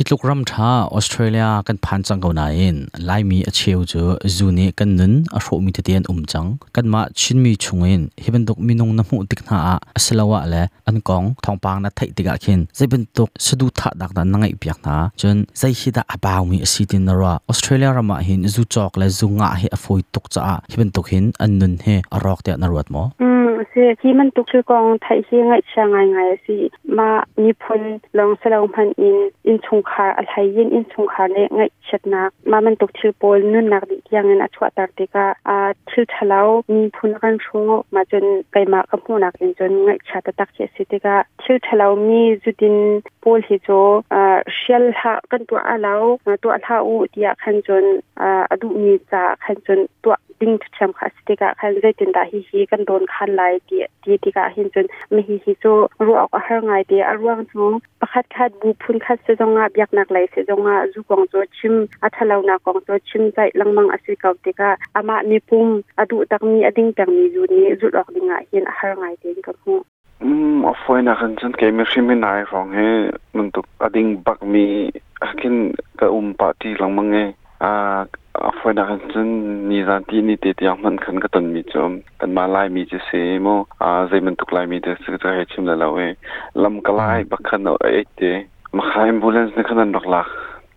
ฮิตลุกรัมท้าออสเตรเลียกันผ่านจังเกาหนาอินไลมีอเชียวจูจูนีกันนุนอารมิเตียนอุ่มจังกันมาชินมีชงอินฮเป็นตุกมินงน้ำหูติกน้าอัสลาวะเลยอันกองทองปางนัทไทยติกาเขินจะเป็นตุกสะดุทัดดักดนั่งไอพิจนาจนใจฮิดาอบาวมีสีดินนรวออสเตรเลียรามาหินจูจอกและจูงาเฮอฟอยตุกจ้าฮเป็นตุกหินอันนุนเฮอรอกเตียนรวดมอเสที่มันตุกชกองไทยเชียงไงช่างไงไงสิมาญี่ปุ่นลองสลองพันอินอินชงคาอัลไฮยินอินสุงคาเนงชัดนักมามันตกชื่อโปลนุ่นนักดิยังเงินอัชวตารติกาอาชิลทะเลามีพูนกันชูมาจนไกมากับพูนักเอินจนงชาตตักเชสิติกาชิลทะเลามีจุดินโปลฮิโจอาเชลฮะกันตัวอาเลาตัวอาลาอูติยาขันจนอาดุมีจ่าขันจนตัวดิ้งทุชมค่ะสติกาคันใจตินตาฮิฮิกันโดนคันไลเดียดีติกเหินจนไม่ฮิฮิจูรู้ออกอาหารไงเดียอร่วงจูประคัดคัดบูพุนคัดเสดงอาบยักนักไหลเสดงอาจูกองู่ชิมอัทเลานากองู่ชิมใจลังมังอสิเกาติกาอามานิปุมอดุตักมีอดิ้งแังมีจูนี้จุดออกดิงาหินอาหารไงเดียกับหูอืมอฟไฟนะหันจันเกมชิมินายฟังเฮมันตุกอดิ้งบักมีอากินกะอุมปาตีลังมังเฮ아아프나한니잔티니테티양만큰같은미좀단말라이미지세뭐아제면뚝라이미데스저해침라라웨람칼라이바칸노에테마카앰뷸런스네칸럭라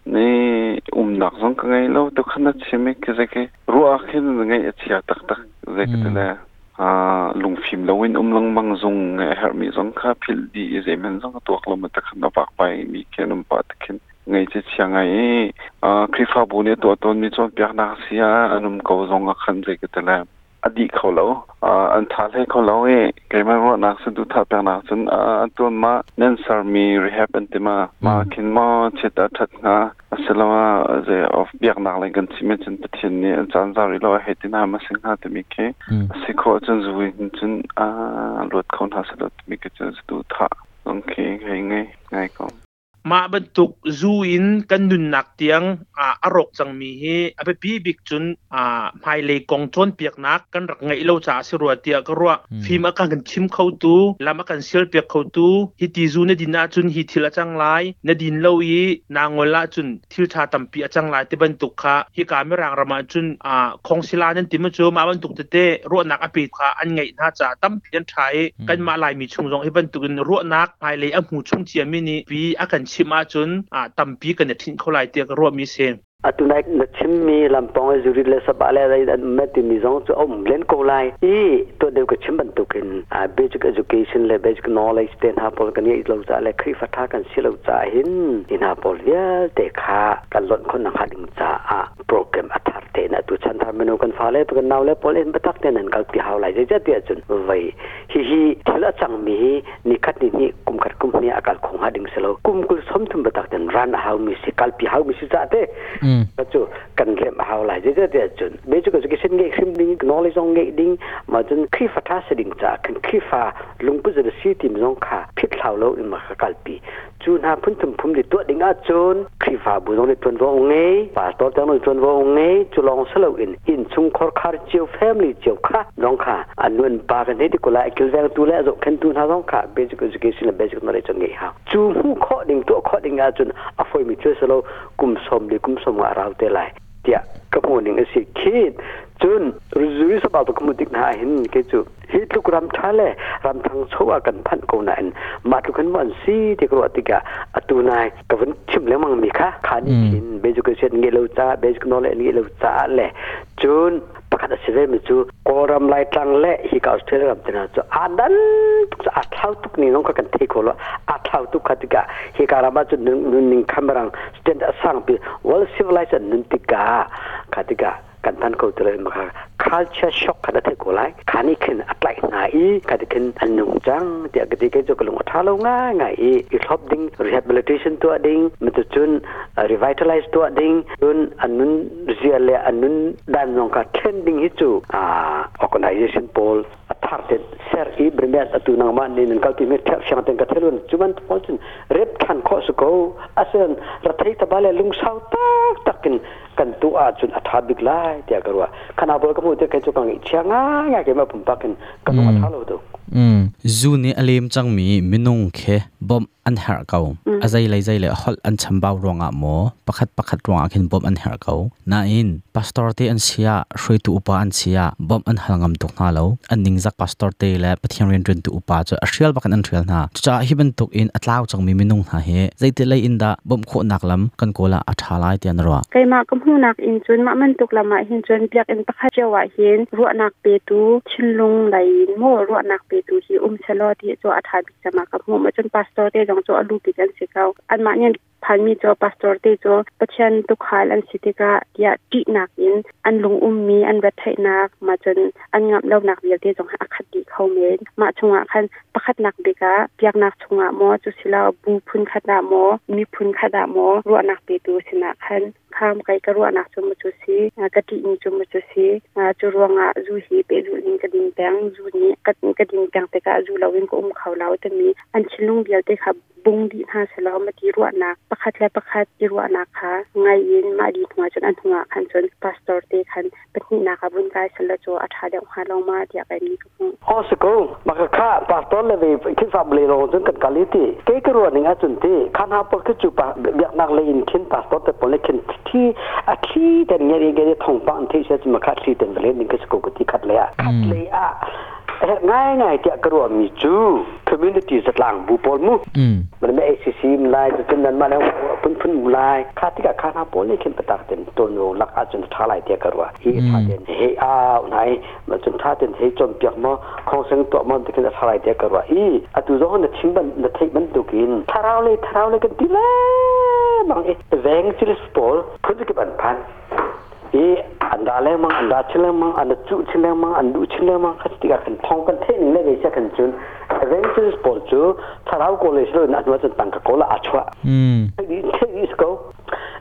네 umnak zong ka ngai lo to khana chime ke zake ruwa khin ngai achia tak tak zake tela a lungphim lawin umlang mang zong hermi zong kha phil di zemen zong tuak lo ma tak na pak pai mi kenum pat khin ngay chi chiang ai a kri fa bu ne to ton mi chon pya na sia anum ko zong ga khan je ke tala adi kho lo a an tha le kho lo e ke ma ro na sun du tha pya na sun a ton ma nen sar mi rehab an te ma ma kin ma che ta that na asalawa ze of pya na le gan chi me chen pathin ni chan za ri lo he tin ha ma sing ha te mi ke se kho chen zu wi chen a lot khon ha sa lot mi ke chen du tha มาบรรทุกซูอินกันนุนหนักเตียงอ่าอรกจังมีฮีอภิปีบิกจุนอ่าไยเลกองชนเปียกนักกันรักไงเล่าจ่าสิรัวเตียกรัวฟิมอาการกันชิมเข้าตู้ลวมากันเชียลเปียกเข้าตู้ฮิติซูนดินาจุนฮิติละจังไลนดินเลาอีนางวละจุนทิลชาตัมปีจังไลต่บรรทุกคะฮิการไม่รังรามาจุนอ่าคงศิลานั้นติมจูมาบรรทุกเตเตรัวนักอภิคะอันไงน่าจะตั้มเพียนไทยกันมาลายมีชงรองให้บรรทุกรัวนักไยเลอหมูชุเจียมินีปีอาการชิมาจุนอ่าตัมปีกันเนี่ยทิ้งเขาลายเตียกรวมมีเซน atunai na chimmi lampong e zuri le sa bale dai me ti mizong chu om len ko lai i to de ko chimban tu kin a basic education le basic knowledge ten ha pol kan ye lo za le khri fatha kan si lo za hin in ha pol ya te kha kan lon khon na kha ding za a program athar te na tu chan tham menu kan phale to kan naw le pol en batak ten an kal ti haw lai ja ti achun vai hi hi thila chang mi ni khat ni ni kum khat kum ni akal khong ha ding selo kum kul som thum batak ten ran haw mi si kal pi haw mi si za te mm. ก็จกันเร็บเอาหลายเจ้าเดียวจนเุนไม่จุก็จะเกินเงี้ยขึ้นดิ้งน n o w l e d g e งเงี้ดิ้งมาจนขี้ฟ้าท่าเสด็งจ้าคันคีฟ้าลุงปุ๊จะซีทีมองข่ะพิษเหล่าเราอินมาขกลปีจูน่าพุ่นถมพุ่มดิตัวดิ้งอาจนขี้ฟ้าบุญองเงี้ยจุนวงเงี้าตัวจังเลยจุนวงเงี้ยจุลองสลอินอินซุ่มคอร์คาร์เจียวแฟมลี่เจียวค่ะน้องข่ะอันนวลป้ากันเด็ดดีกว่าไอ้กิลแวงตัวแรกจบคันตัวน่าน้องค่ะไม่จุก็จะเกินเบสิกนอร์เรจงเงี้ยฮะจูหูข้อดิ้งตัวข้อดิ้งอาจุนอ่ะฝอยมีเจ้าสลอกุมสมดีกุมสมว่าเราเตไัยเดียกระพูนิงอสิคิดจนรู้สึกสบายตัวกมุติหนาหินเกจุฮิตลูกรำทาเล่รำทางโัวกันพันกูนั่นมาทุกันวันซีที่กรวติกะอตูนายกับวันชิมแล้วมังมีค่ะขานิชินเบจุกเชียนเงลวจ้าเบจุกนอเลเงีลวจ้าเลยจน ᱛᱟᱱᱟ ᱪᱚ ᱟᱫᱟᱱ ᱟᱴᱷᱟᱣ ᱛᱩᱠᱱᱤ ᱱᱚᱝᱠᱟ ᱠᱟᱛᱮ ᱦᱤᱠᱟᱹᱣ ᱛᱮᱱᱟ ᱪᱚ ᱟᱫᱟᱱ ᱛᱩᱠᱱᱤ ᱱᱚᱝᱠᱟ ᱠᱟᱛᱮ ᱦᱤᱠᱟᱹᱣ ᱛᱮᱱᱟ ᱪᱚ ᱟᱫᱟᱱ ᱛᱩᱠᱱᱤ kau กันทันก็เตือนมาค่ะ culture shock kau dia tu ขนาดที่กูไล่ขานี้ขึ้นอะไรหน่ายขนาดขึ้นอันหนุ่งจังเดี๋ยวก็ดีก็จะกลุ่มท้าลงง่ายง่ายอีกรอบดิ้ง rehabilitation tu ตัวดิ้งมันจะจุน uh, revitalize ตัวดิ้งจุนอันนุนเสียเลยอันนุนดันลงกับ trending ฮิจูอ่า ah, organization anun target ser i bremer atu nang man nin kal ki mer chap shang ten ka thelun tiap ponsin tengah khan cuma kan su ko asen ra thai ta bale lung sau tak takin kan tu a chun atha bik lai tia karwa khana bol kamu te kai chukang chianga nga ke ma pum pakin kan mm. atha lo do mm. zu ni alem chang mi minung khe bom an her ừ. ko à, azai lai zai le hol an chambau ronga mo pakhat pakhat ronga khin bom an her ko na in pastor te an sia hroi tu upa an sia bom an halangam tok na lo an ning zak pastor te le pathian ren ren tu upa cha ashrial à, bakan an thrial na cha hiban tok in atlaw à, chang mi minung na he zai te lai in da bom kho nak lam kan kola athalai te an ro kai ma kam hu nak in chun ma man tok lama hin chun plek in pakhat chewa hin ru nak pe tu lung lai mo ru nak pe tu hi um chalo ti cho athabi chama kam hu ma chun pastor te dong cho alu ki kan se kau an ma nyen phan mi cho pastor te cho pachan tu khal an siti ka ya ti nak in an lung um mi an wat thai nak ma chen an ngam lo nak bil te jong ha khat di khau me ma chunga khan pakhat nak be ka piak nak chunga mo chu sila bu phun khata mo mi phun khata mo ru nak pe tu sina khan ham kai karu ana chu mu chu si ka ti ni chu mu chu si chu ruanga zu hi pe zu ling ka ding pang zu ni ka ka ding pang te ka zu lawin ko um khaw law te mi an chilung bial te kha ปุ้งดีหาสลามาดีรัวนักประคัดและประคัดดีรัวนักค่ะไงยินมาดีหัวจนอันหัวคันจนพาสตอร์เตคันเป็นนี่นักบุญกายสละจอัฐาเดียวหาลงมาเดียกันนี่ก็คงอ๋อสกุลมาค่ะพาสตอร์เลยคิดฟาบเลยลงจนกันกาลิตีเกี่ยกับรัวนี่อาจุนที่ขันหาปกจุปะเบียกนักเลยอินคินปัสตอร์แต่ปนเลยคินที่อาทีแต่เนี่ยเรียกเรียกทองปังที่เชื่อจะมาคัดที่เดินเลยนี่ก็สกุก็ที่คัดเลยอ่ะคัดเลยอ่ะ rek ngai ngai ti akro mi chu community zat lang bu pol mu man me acc mlai zat nan ma lang pun pun mlai kha ti ka kha na pol ni kin patak ten to no lak a chun tha lai ti karwa hi tha ten he a nai ma chun tha ten he chon pyak ma khong seng to ma ti kin tha lai ti karwa i atu zo na chim ban na thai ban tu kin tharau le tharau le kan ti la bang e veng chilis pol khud ki ban pan ีอันดาเลมังอันดาชเลมังอันจุชเลมังอันดูชเลมังคัดติกันท่องกันเทนี่เลยใช่กันจุนเรนจ์สปอร์จูทาราวโกเลชโลนัทวัจนตังกโกลาอัชวะอืมเทนิสก็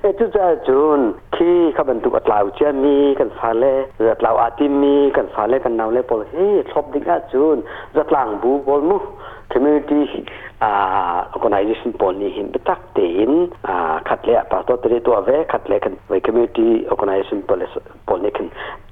เอจุจ้าจุนที่ขบรรทุกัดลาวเจมีกันฟาเล่จัดลาวอาติมีกันฟาเล่กันนาวเล่ปอลเฮชอบดิ้งอาจุนจัดลังบูบอลมุ community อ่าคนไอ้ที่สิ่งปนนี้เห็นเปตักเตินอ่าขัดเละปัตตุเตัวเวขัดเละกันใน community คนไอ้ที่สิ่งปนปนนี้กน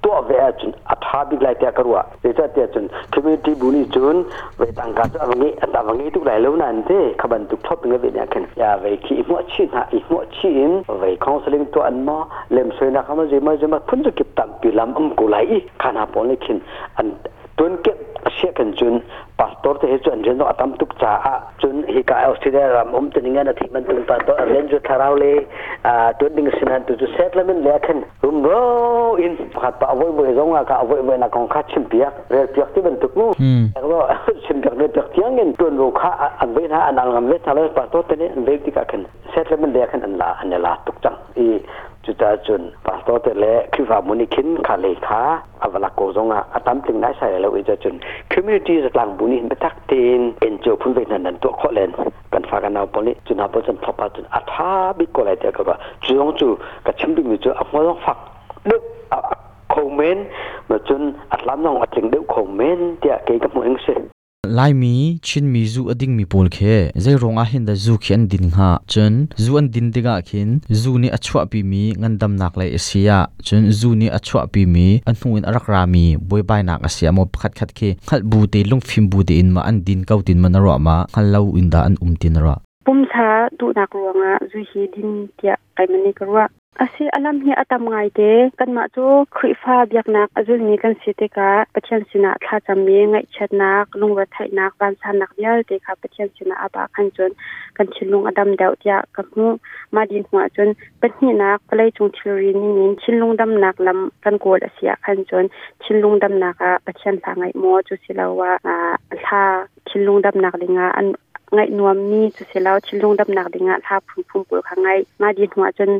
ตัวเวจุนอัฐาบิกไลเตียกรัวเดี๋ยวจะเตียจุน community บุนิจุนเวตังกาจังงี้ตาวังงี้ทุกไหลเล่านั่นเถขบันทุกทบงเวเนี่ยกันอย่าเวขี้หัวชินฮะอีหัวชินเวคอนซัลลิงตัวอันมาเล่มสวยนะครับมาเจมาจจมาพุ่งจะเก็บตังค์ปีลำอุ้มกุไลขานาปนนี้กนอันตัวนเก็บเชี่ยกันจุน pastor te hecho en reno atam tuk cha a chun hi ka australia ram om te ninga na thi man tum pa to len ju tharau le a to ding sin han tu ju settlement le khan rum ro in phat pa avoi boi zong ka avoi boi na kong kha chim pia re pia ti ban tuk mu ro chim pia le pia tiang en ton ro kha an vein ha anal ngam le thalo pastor te ne an vein ti ka khan settlement le khan an la an la tuk chang i chu ta chun pastor te le khiwa muni khin kha le kha avala à, ko zonga atam à, à, ting na sa le wi cha chun communities lang bu นี่เป็นทักเตนเอ็นเจอพุ่นเวนันนันตัวข้อเลนกันฟากันเอาปนี่จุนอาปจันพอปาจุนอัฐาบิโก็เลยเดียวก็ว่จุงจูกับชิมบิงจูอักมาต้องฟักดึกคอมเมนต์มาจนอัดลัำน้องอัดถึงเดือคอมเมนต์เดียเกี่ยวกับมืองเสีย lai mi chin mi zu ading mi pol khe zai ronga hin da zu khian din ha chen zu an din dega khin zu ni achwa pi mi ngan dam nak lai asia chen zu ni achwa pi mi an hnuin arak ra mi boi bai nak asia mo khat khat khe khal bu te lung phim bu te in ma an din kau tin man ro ma khal lau in da an um tin ra pum tha tu nak ronga zu hi din tia kai mani karwa อาศัยอารมณ์เฮียตั้มไงเดกันมาจูคริฟาบียกนักอจุนีกันสิเดกะปัจจัยสินะทาจะมงนักลุงวนักบานานักยเกปยสินะอาบันจนกันชิลุงอดัมเดกูมาดินหัวจนนักเลงทิรนนินชิลุงดัมนักลกันโกสันจนชิลุงดัมนักอะปไงนวมนีจุเสล้วชิลงดับหนักดีงะทาพุมพุงปุยขางไงมาดีหัวจน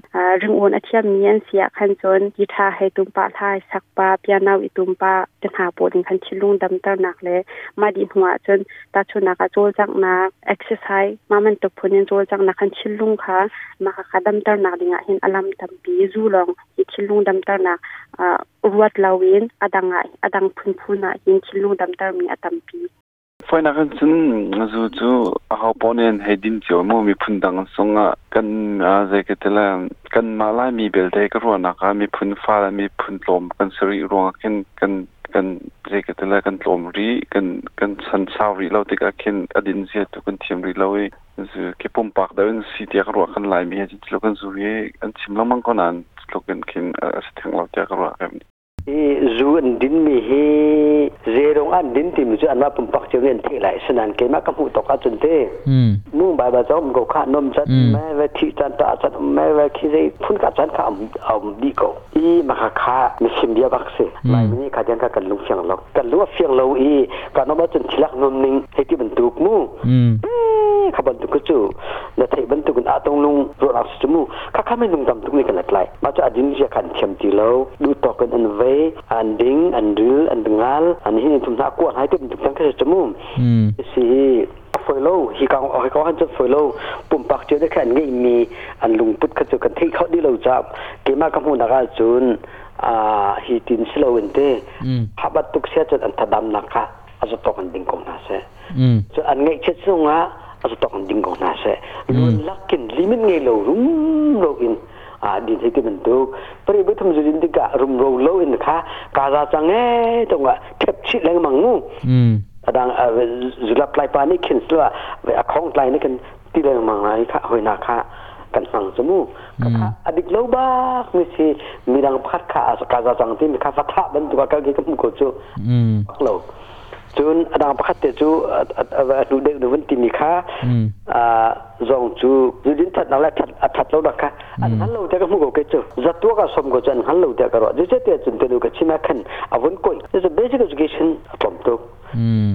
รึงอวนอาเทียมมีอันเสียขันจนยีทาให้ตุมปาทายสักปาเปียนาวิตุมปาจะนหาปวดิงขันชิลงดับตหนักเลยมาดีหัวจนตาชนนักโจจักนาเอ็กซ์ไซส์มามันตกพนินโจจักนักขันชิลงค่ะมาขัดดับตหนักดีงะเห็นอารมณตัมปีจูลองยีชิลงดับตหนักรวดลาวินอดังไงอดังพุนพุนอ่ะยิชิลงดับตามีอตรมปี foi na kan chun zu chu a ha ponen he din chio mo mi phun dang songa kan a ze ke tela kan ma lai mi bel de ka ro na ka mi phun fa la mi phun lom kan sari ro kan kan kan ze ke tela kan lom ri kan kan san saw ri lo te ka ken adin zia tu kan thiam ri lo e zu ke pom pak da wen si te ka ro kan lai mi he chi lo kan zu ye an chim lo mang kon an lo kan kin a se thang lo te ka ro zu an din mi hi zerong an din tim zu an ma pum pak chu ngen thi lai sanan ke ma ka hu to ka chun te nu ba ba chom go kha nom chat me ve thi chan ta chat me ve khi ze phun ka chan ka am di ko i ma kha kha mi sim dia bak se mai mi ka jan ka kan lu chang lok kan lu fiang lo i ka no ma chun thilak nom ning he ti ban tuk mu ka ban tuk chu na thei ban tuk na tong lung ro rak chu mu ka kha me lung tam tuk ni kan lai ma cha adin je kan chem ti lo du to kan an ve อันดิงอันดือันดึงาลอันนี้ถุงหากวดให้ติดถุงแค่จมูกสีฟอยโลฮีกางเอาให้เขาหันจดฟอยโลปุ่มปักเจอได้แค่นี้มีอันลุงพุทธเจอกันที่เขาดีเราจับเกมากำหูนกจุนอ่าฮีตินสโลเวนเตฮับบัตตุกเสจัจนอันทดำนักะอาจจะตกอันดิงกงนาเซจะอันไงเช็ดูงอะอาจจะตกอันดิงกงนาเซลุนลักกินลิมิตเงเรารุมเราอินดินที่ติมันดูปริบุธมจุดินติกะรุมโรลอินคะกาซาจังเอ้ตรงว่บเทปชิดแรงมังงูอืมแสงเอ่อจุลปลายปานีขคินสละเอ่อคองไลนี่กันที่แรงมั่งไรค่ะหอยนาคากันฟังสมูกค่ะอดีตเลวบ้างมีิชมีดังพัดค่ะกาซาจังที่มีค่ะฟัทะบันทัวกันกิกมุกโจอืมเลว chun adang pakhat te chu atu de nu vun timi kha a zong chu jin that nang la that a that lo dakha an han lo te ka mu go ke chu zatwa ka som go chan han lo te ka ro je te chun te lu ka china khan avun koi is a basic education pom to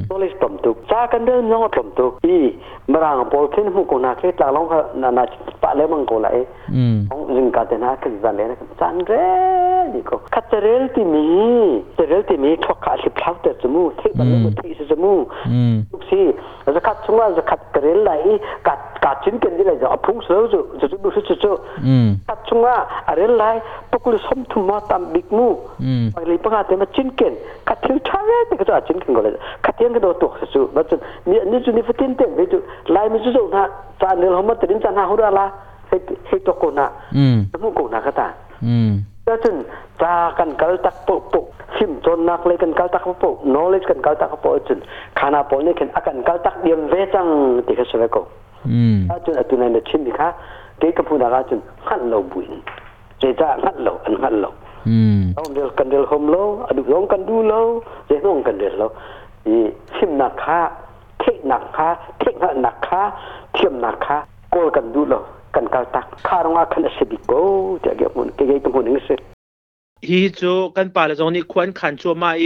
knowledge pom to cha kan de nong pom to i บรางปอลเนหูกนาเคตลาลองนานาจปะเลมังโกไลองจิงกาเตนากือจันเลนัะจันเรนี่ก็คัตเรลติมีเตเรลติมีทวกาสิพลาวเตอร์จมูเทบันมุทีสจมูทุกสีจะคัดชงว่าจะคัดเรลไลกัดกัดจินเกนดีเลยจะอพุงเสือจูจะจุดสุดจูคัดชงว่าเรลไลปกุลสมทุมมาตามบิกมูไปเลยปังอาเตมาจินเกนคัดเทวชาเรติก็จะจินเกนก็เลยคัดเทียงก็โดนตัวสูบัดจุนี่จุนี่ฟุตินเต็มไปจูลายมิจุจุนะจารเดลหอมตินจานาฮุราลาเฮเฮตโกนะอืมตมุโกนะกะตาอืมก็จึงจากันกัลตักปุปุซิมจนนักเลยกันกัลตักปุปุ k n o w l e d กันกัลตักปุปุจึงคานาปอลเนกันอากันกัลตักเดียมเวจังติกะสวะโกอืมอาจึงอตุนันเดชินดิคะเกกะพุนากาจึงขันโลบุญเจจาขันโลอันขันโลอืมตเดลกันเดลหอมโลอดุลองกันดูเราเจต้องกันเดลราที่ซิมนักฆ่าเทหนักคะเทหนักคะเทียมนักคะโกลกันดูหลกันกาตักคารงอาคันเสบิโกจะเกี่ยวมันเกี่ยวตรงนี้เสิฮีจูกันป่าละจงนี่ควรขันชัวมาเอ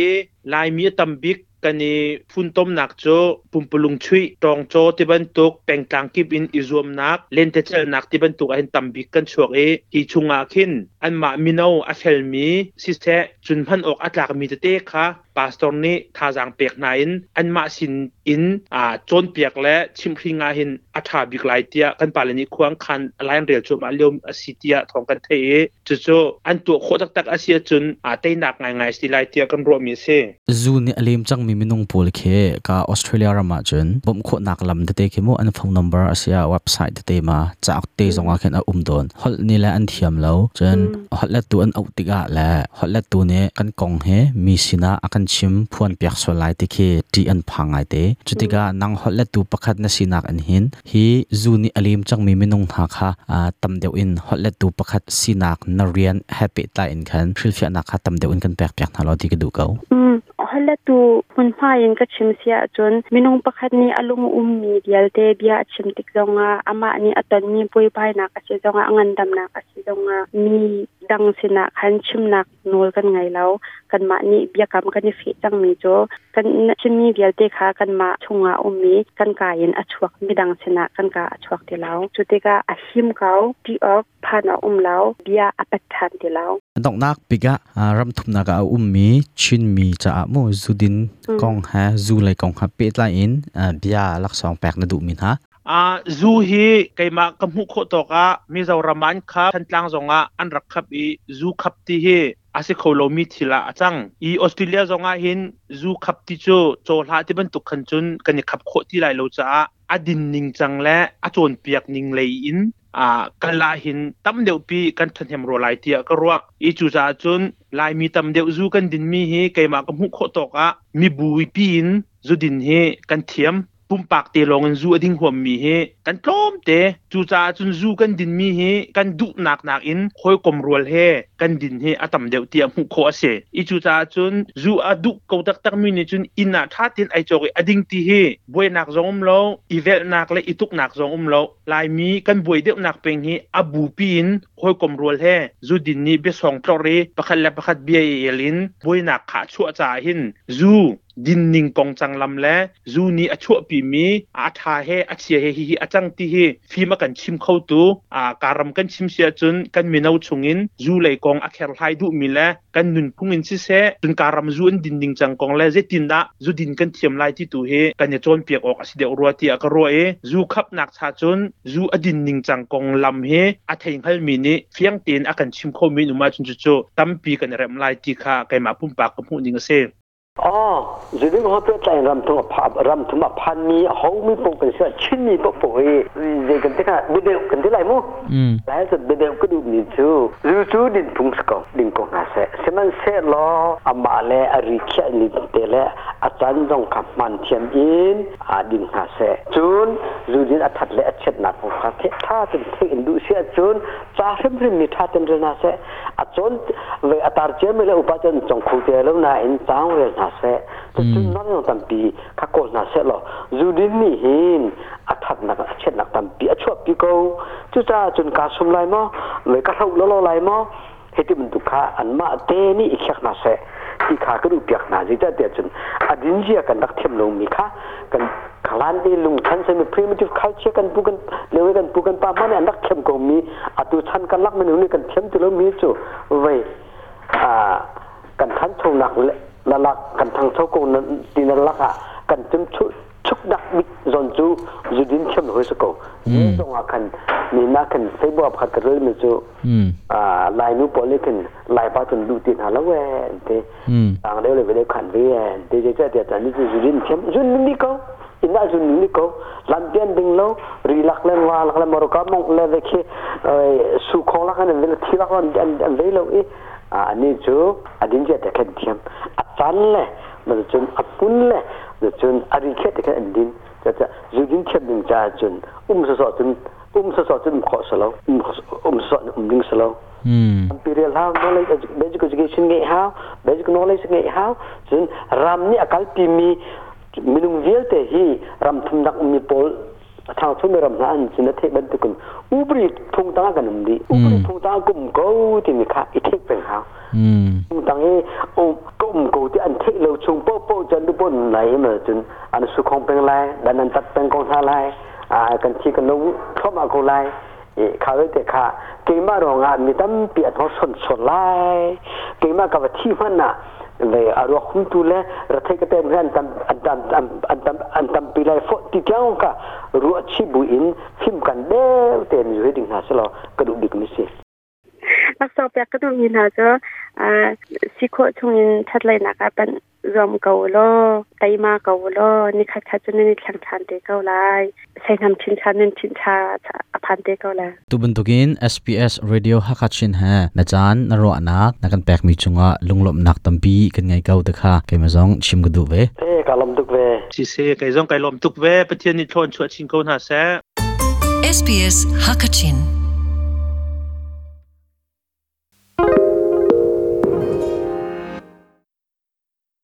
ลายมีตํมบิกกันนี่ฟุ้นต้มหนักโจปุ่มปลุงชุยตองโจที่บรรทุกเป่งกลางกิบอินอิรวมนักเล่นเทเชลหนักที่บรรทุกอันตํมบิกกันชัวเอฮีชุงอาขึ้นอันมาม่นเอาอาเชลมีซิสเทจุนพันออกอัตลากมีเตเตคะปาสตอรนี้ทาจางเปียกนายนอันมาสินอินอ่าจนเปียกและชิมพริงาหินอัฐาบิกไลเตียกันปาลนี้ควงคันลายเรียวจุมาเลียวอสิเตียทองกันเทจุโจอันตัวโคตรตักอาเซียจุนอาเตนักไงไงสิไลเตียกันรวมมีเซจูนี่อเลมจังมีมินงปูลเคกาออสเตรเลียรามาจุนบมโคนักลำเตเตคโมอันฟงนัมเบอร์อาเซียเว็บไซต์เตมาจากเตจงอาเคนอาอุมดอนฮอลนี่แหละอันเทียมแล้วจนฮอลเลตตัวอันอุติกาและฮอลเลตตัวนี้กันกองเฮมีสินะอกันชิมพวนเปียกสวลายติเคทีอันพังไอเตจุติกานังฮอลเลตูประคัดนสินักอันหินฮีซูนิอลิมจังมีมินุงหักฮะอ่าตำเดียวอินฮอลเลตูประคัดสินักนเรียนแฮปปี้ตาอินคันฟิลฟิอนักฮะตำเดียวอินกันเปียกเปียกนารอดีกดูเกาอฮอลเลตูมันพายินก็ชิมเสียจนมินงปักหัดนี้อารมอุ้มมีเดียลเตเบียชิมติกจงอ่ะอามาหนี้อตตอนนี้ปุยไปนักอสิจงอ่ะงันดำนักอสิจงอ่ะมีดังสินะคันชิมนักนูลกันไงแล้วกันมานี่เบียกรรมกันนี่ฟีจังมีโจกันชิมมีเบียเตค่ะกันมาชงอาอมมีกันกายินอชวกมีดังสินะกันกาอชวกเดียวจุดเตกอาหิมเขาที่ออกผ่านอุ้มแล้วเบียอปัตทันเดียวดอกนักปิกะรำทุมนักอุ้มมีชินมีจะอาโมจุดินกองฮะจูเลยกองฮะเป็ดลาอินเบียลักสองแปกนะดูมินฮะอาซูฮีกมากมุขโตกะมีเจ้ารมันคับทันตั้งจงอะอันรักครับอีซูขับที่เฮอาศิเขาโลมีทีละจังอีออสเตรเลียจงอะเห็นซูขับที่โจโจลาที่เป็นตุกขันจุนกันยขับขโคที่ไหลโลจาอดินนิงจังและอาจวนเปียกนิงเลยอินอ่ากันลาเห็นตั้มเดียวปีกันทันเหมโรไลเตียก็รวกอีจูจาจุนลายมีตั้มเดียวซูกันดินมีเฮกมากมุขโตกะมีบุยปีนซูดินเฮกันเทียมปุ่มปากเตลองกันซูอดิ้งหัวมีเฮกันโจมเตจูจ้าจุนซู่กันดินมีเฮกันดุหนักหนักอินคอยกลมรวลเฮกันดินเฮอตํมเดียวเตียมหุโคเสอีจูจ้าจุนซู่อดุเกตักตักมีนจุนอินาทาตินไอจอกอดิ้งตีเฮบวยหนักงอง้มราอีเวลหนักและอีทุกหนักงอง้มรลลายมีกันบวยเดียวหนักเป็นเฮอบูปีนคอยกลมรวลเฮซู่ดินนี้เบสองตรอเรปะคัลละปะคัดเบียเอลินบวยหนักขาชั่วจาหินซู่ดินนิงกองจังลำและซูนีอชั่วปีมีอาทาเฮอาเชียเฮฮิอาจังตีเฮฟีมากันชิมเข้าตูอาการำกันชิมเสียจนกันมีนาวชงินซูเลยกองอาเคลไฮดูมีและกันนุนพุงินซิเซจนการำซูนดินนิงจังกองและเจตินละซูดินกันเทียมไลที่ตูเฮกันจะจนเปียกออกอสิเดอรัวตีอากรัวเอซูขับนักชาจนซูอดินนิงจังกองลำเฮอาเทงเฮมีนี่เฟียงเตียนอากันชิมเข้ามีนุมาจนจุจตั้มปีกันแรมไลที่ค่ะไกมาปุ่มปากกับผู้นิงเซอ๋อจะดึงเขาเพื่อใจรำทุ่งผับรำทุ่งผันมีเขามีปกเป็นเสียชิ้นมีปกปุ๋ยจะกันที่ไหนเดียวกันที่ไรมั้งแล้วสุดเดียวก็ดูนีจชูรู้ชูดินพุงสกงดินกงอาเซ่เสมันเซ่ล้ออามาเลอริเคนิเตเลอาจารย์จงขับมันเทียมอินอาดินอาเซ่จูนรู้ดินอัฐเลอเช็ดนักผู้ขาเทท่าเป็นที่อินดูเซียจูนจ้าเสมริมมีท่าเต็มเรนอาเซ่อาจารย์เวอตาร์เจมเลอุปจันจงคูเตลุนาอินจ้าวเวนานาเสตจุนนั่นตัมปีขักกอนาเสลอยูดินนี่หินอัฐนักเช็ดนักตัมปีอชวปีกูจุจ้าจุนกาสุมไลมอเลยกระเทาลอลอไลมอเหตุมันตุขาอันมาเตนี่อีกแค่นาเสที่ขากระดูกเปียกนาจิตาเดียจุนอดินเจียกันนักเทียมลงมีค้ากันขลานได้ลุงชันเสมีพรีมิทฟเขาเชียกันปูกันเลวกันปูกันปามันเนี่ยนักเทียมก็มีอตุชันกันลักมันอยู่นี่กันเทียมต้วมีจู่เวยอ่ากันทันชงหนักเลยละลักกันทางเทากงนั้นดินละกะกันจึมชุชุดักมิจอนจูจุดินเข้มหัวสกุลยิ่งตรงอาคันมีนักันเซบอบขัดเรื่อมันจูอ่าลายนูปอลิกันลายปาจนดูตินหาละแวนเตต่างเดียวเลยไปเลยขันเวียนเตจะเจอเตีจดันนี่จูจุดินเข้มจุดนี้ก็อินาจุนนี่ก็ลันเตียนดึงแล้วรีลักเล่นว่าลักเล่นมารุกามงเล่นเด็กเอ้สุขของลักเล่นเดินทีลักเล่นเดินเดินเวล้วเอ้ ani chu adin je ta khen thiam a chan le ma chun a pun le ma chun ari khe ta khen din cha cha zu din khe ding cha chun um so so chun um so so chun kho so lo um um so um ding so lo imperial how knowledge basic education nge how basic knowledge nge how chun ram ni akal ti mi minung vel te hi ram thum dak mi pol ท่าสมัยรำนานสินะเทพบันทุกุลอุบลทุ่งตากันมดีอุบลทุ่งตากุมกูที่มีค่าอิทธิพ็นค่ะทุ่งตังเออุบกุมกูที่อันเทพเราชงปอปอจนดูบนไหลมาจนอันสุขของเป็นไร ดันอันตัดเป็นของท่ายอ่ากันที่กันนู้ข้อมากูายเอข่าวเลยเด็กค่ะเกี่ยมารองานมีตั้มเปียทองสนสนไล่เกี่ยมากับที่มันน่ะ اروح كنت لا رتيك تام هان تم تم تم تم تم بلا فوق تيجاو كا روح تشيبو إن فيم كان ده تاني زوجي نحصله كدو ديك مسي ما صار بيا كدو ينهاجو سيكو تومين تطلعنا كابن รวมเกาโลไตมาเกาโลนี่ค่ะคัดจนนี่ทางทานเตเกาไลยใช้คำชินชาน่นชินชาอพันเตเกาไลยตุบันตุกิน SPS Radio ฮักชินฮะนะจานนรัวนักนักกัแปลกมีจุงะลุงหลบนักตั้มปีกันไงเกาตะค่ะเกมซองชิมกระดูกเวเอ้กลมดุกเวชิเซ่เกมซองกลมดุกเวประเทศนี้ทนชวนชิงเกาหน้าแซ SPS Hakachin.